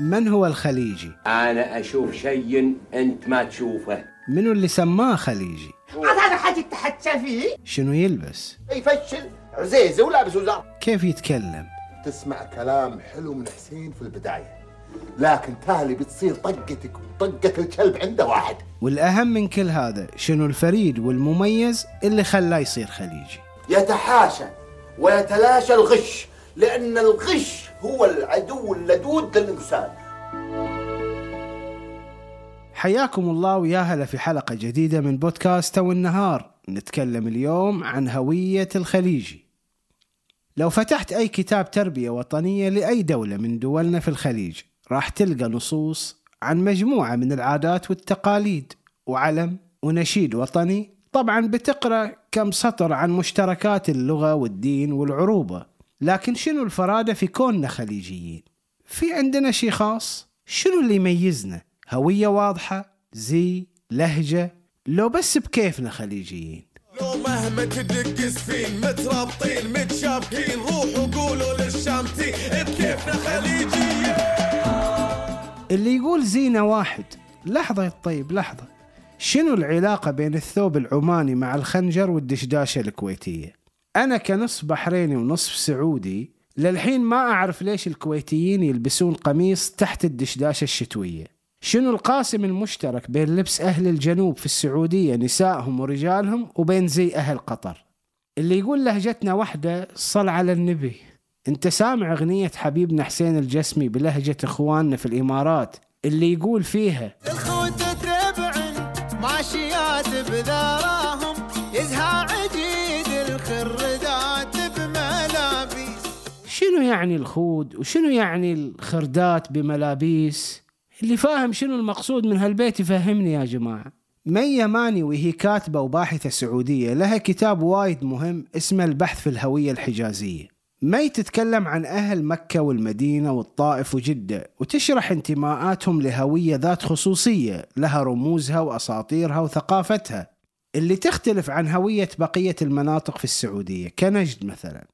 من هو الخليجي؟ أنا أشوف شيء أنت ما تشوفه منو اللي سماه خليجي؟ هذا حاجة تحكى فيه شنو يلبس؟ يفشل عزيزة ولابس وزارة كيف يتكلم؟ تسمع كلام حلو من حسين في البداية لكن تالي بتصير طقتك وطقة الكلب عنده واحد والأهم من كل هذا شنو الفريد والمميز اللي خلاه يصير خليجي يتحاشى ويتلاشى الغش لأن الغش هو العدو اللدود للإنسان. حياكم الله ويا هلا في حلقة جديدة من بودكاست تو النهار. نتكلم اليوم عن هوية الخليجي لو فتحت أي كتاب تربية وطنية لأي دولة من دولنا في الخليج راح تلقى نصوص عن مجموعة من العادات والتقاليد وعلم ونشيد وطني. طبعا بتقرأ كم سطر عن مشتركات اللغة والدين والعروبة. لكن شنو الفرادة في كوننا خليجيين؟ في عندنا شي خاص شنو اللي يميزنا؟ هوية واضحة زي لهجة لو بس بكيفنا خليجيين. لو مهما تدق سفين مترابطين متشابكين روحوا قولوا للشامتين بكيفنا خليجيين. اللي يقول زينة واحد لحظة طيب لحظة. شنو العلاقة بين الثوب العماني مع الخنجر والدشداشة الكويتية؟ أنا كنصف بحريني ونصف سعودي للحين ما أعرف ليش الكويتيين يلبسون قميص تحت الدشداشة الشتوية. شنو القاسم المشترك بين لبس أهل الجنوب في السعودية نسائهم ورجالهم وبين زي أهل قطر؟ اللي يقول لهجتنا واحدة صل على النبي. أنت سامع أغنية حبيبنا حسين الجسمي بلهجة إخواننا في الإمارات؟ اللي يقول فيها الخوت تبع ماشيات بذراهم يزهى عجيد شنو يعني الخود وشنو يعني الخردات بملابيس؟ اللي فاهم شنو المقصود من هالبيت يفهمني يا جماعة. مي يماني وهي كاتبة وباحثة سعودية لها كتاب وايد مهم اسمه البحث في الهوية الحجازية. مي تتكلم عن أهل مكة والمدينة والطائف وجدة وتشرح انتماءاتهم لهوية ذات خصوصية لها رموزها وأساطيرها وثقافتها. اللي تختلف عن هوية بقية المناطق في السعودية كنجد مثلا.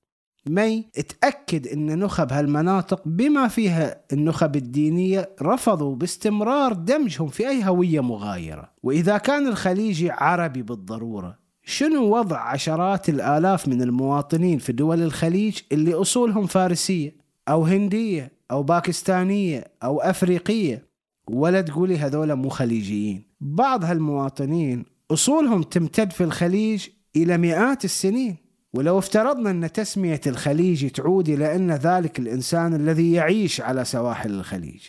مي تأكد أن نخب هالمناطق بما فيها النخب الدينية رفضوا باستمرار دمجهم في أي هوية مغايرة. وإذا كان الخليجي عربي بالضرورة شنو وضع عشرات الآلاف من المواطنين في دول الخليج اللي أصولهم فارسية أو هندية أو باكستانية أو أفريقية؟ ولا تقولي هذولا مو خليجيين. بعض هالمواطنين أصولهم تمتد في الخليج إلى مئات السنين. ولو افترضنا أن تسمية الخليج تعود إلى أن ذلك الإنسان الذي يعيش على سواحل الخليج.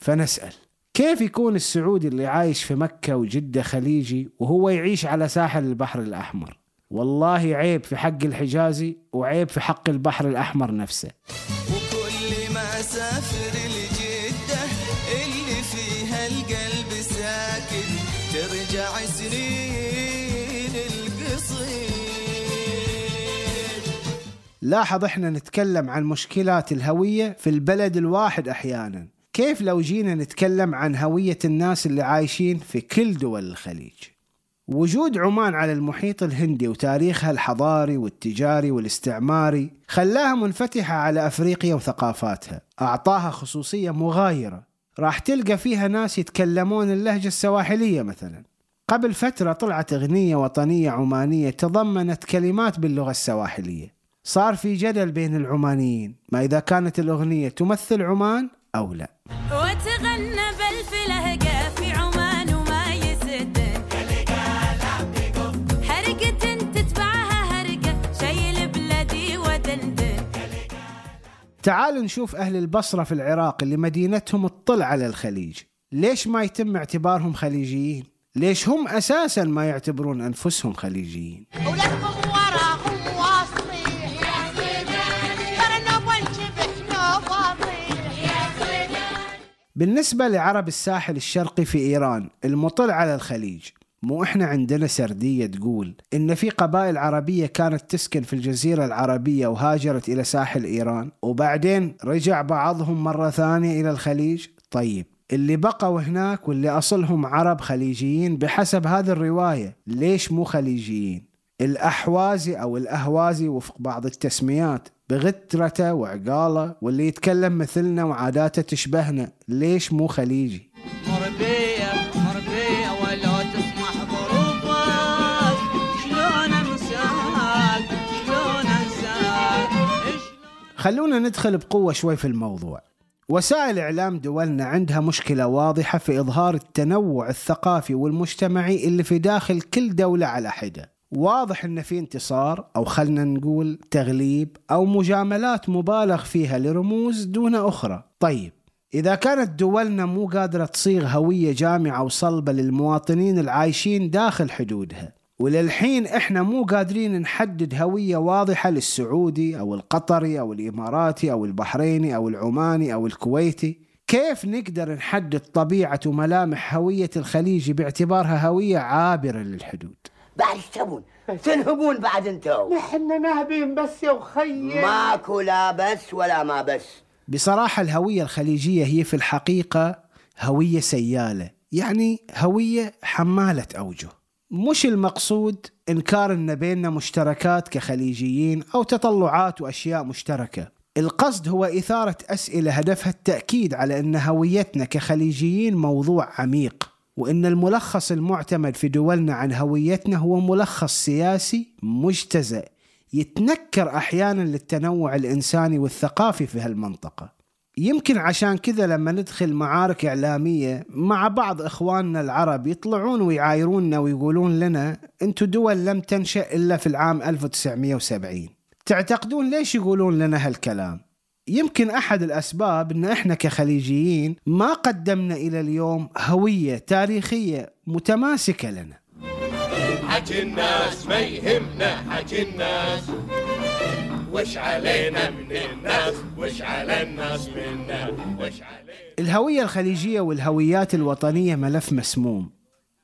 فنسأل كيف يكون السعودي اللي عايش في مكة وجدة خليجي وهو يعيش على ساحل البحر الأحمر؟ والله عيب في حق الحجازي وعيب في حق البحر الأحمر نفسه. وكل ما أسافر لجدة اللي فيها القلب ساكن ترجع سنين لاحظ إحنا نتكلم عن مشكلات الهوية في البلد الواحد أحيانا. كيف لو جينا نتكلم عن هوية الناس اللي عايشين في كل دول الخليج؟ وجود عمان على المحيط الهندي وتاريخها الحضاري والتجاري والاستعماري خلاها منفتحة على أفريقيا وثقافاتها. أعطاها خصوصية مغايرة. راح تلقى فيها ناس يتكلمون اللهجة السواحلية مثلا. قبل فترة طلعت أغنية وطنية عمانية تضمنت كلمات باللغة السواحلية. صار في جدل بين العمانيين ما إذا كانت الأغنية تمثل عمان أو لا وتغنى بالفلهقة في عمان وما يسدن حرقة تتبعها هرقة شيل بلدي ودندن تعال نشوف أهل البصرة في العراق اللي مدينتهم تطل على الخليج ليش ما يتم اعتبارهم خليجيين؟ ليش هم أساسا ما يعتبرون أنفسهم خليجيين؟ بالنسبة لعرب الساحل الشرقي في إيران المطل على الخليج. مو إحنا عندنا سردية تقول. إن في قبائل عربية كانت تسكن في الجزيرة العربية وهاجرت إلى ساحل إيران وبعدين رجع بعضهم مرة ثانية إلى الخليج؟ طيب اللي بقوا هناك واللي أصلهم عرب خليجيين بحسب هذه الرواية ليش مو خليجيين؟ الأحوازي أو الأهوازي وفق بعض التسميات. بغترته وعقاله واللي يتكلم مثلنا وعاداته تشبهنا ليش مو خليجي؟ مربية مربية ولو تسمح ظروفك شلون انساك شلون انساك شلون؟ خلونا ندخل بقوة شوي في الموضوع. وسائل إعلام دولنا عندها مشكلة واضحة في إظهار التنوع الثقافي والمجتمعي اللي في داخل كل دولة على حدة. واضح إن في انتصار أو خلنا نقول تغليب أو مجاملات مبالغ فيها لرموز دون أخرى. طيب إذا كانت دولنا مو قادرة تصيغ هوية جامعة وصلبة للمواطنين العايشين داخل حدودها وللحين إحنا مو قادرين نحدد هوية واضحة للسعودي أو القطري أو الإماراتي أو البحريني أو العماني أو الكويتي كيف نقدر نحدد طبيعة وملامح هوية الخليجي باعتبارها هوية عابرة للحدود؟ بعد إيش تبون؟ تنهبون بعد انتو؟ إحنا نهبين بس يا وخيي ماكو لا بس ولا ما بس. بصراحة الهوية الخليجية هي في الحقيقة هوية سيالة. يعني هوية حمالة أوجه. مش المقصود إنكار إن بيننا مشتركات كخليجيين أو تطلعات وأشياء مشتركة. القصد هو إثارة أسئلة هدفها التأكيد على أن هويتنا كخليجيين موضوع عميق. وأن الملخص المعتمد في دولنا عن هويتنا هو ملخص سياسي مجتزأ يتنكر أحيانا للتنوع الإنساني والثقافي في هالمنطقة يمكن عشان كذا لما ندخل معارك إعلامية مع بعض إخواننا العرب يطلعون ويعايروننا ويقولون لنا أنتوا دول لم تنشأ إلا في العام 1970 تعتقدون ليش يقولون لنا هالكلام؟ يمكن أحد الأسباب أن إحنا كخليجيين ما قدمنا إلى اليوم هوية تاريخية متماسكة لنا. حكي الناس ما يهمنا حكي الناس. وش علينا من الناس؟ وش على الناس منا؟ وش علينا؟ الهوية الخليجية والهويات الوطنية ملف مسموم.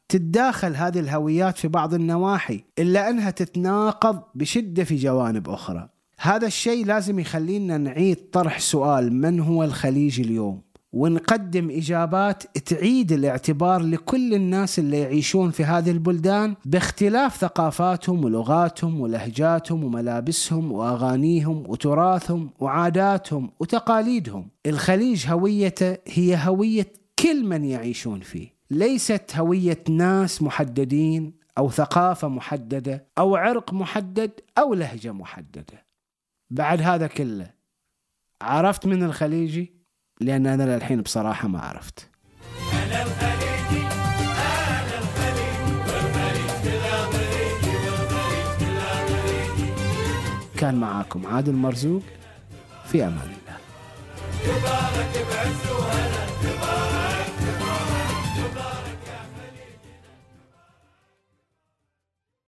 تتداخل هذه الهويات في بعض النواحي إلا أنها تتناقض بشدة في جوانب أخرى. هذا الشيء لازم يخلينا نعيد طرح سؤال من هو الخليج اليوم؟ ونقدم إجابات تعيد الاعتبار لكل الناس اللي يعيشون في هذه البلدان باختلاف ثقافاتهم ولغاتهم ولهجاتهم وملابسهم وأغانيهم وتراثهم وعاداتهم وتقاليدهم. الخليج هويته هي هوية كل من يعيشون فيه. ليست هوية ناس محددين أو ثقافة محددة أو عرق محدد أو لهجة محددة. بعد هذا كله عرفت من الخليجي؟ لأن أنا للحين بصراحة ما عرفت. كان معاكم عادل مرزوق في أمان الله. يبارك بعز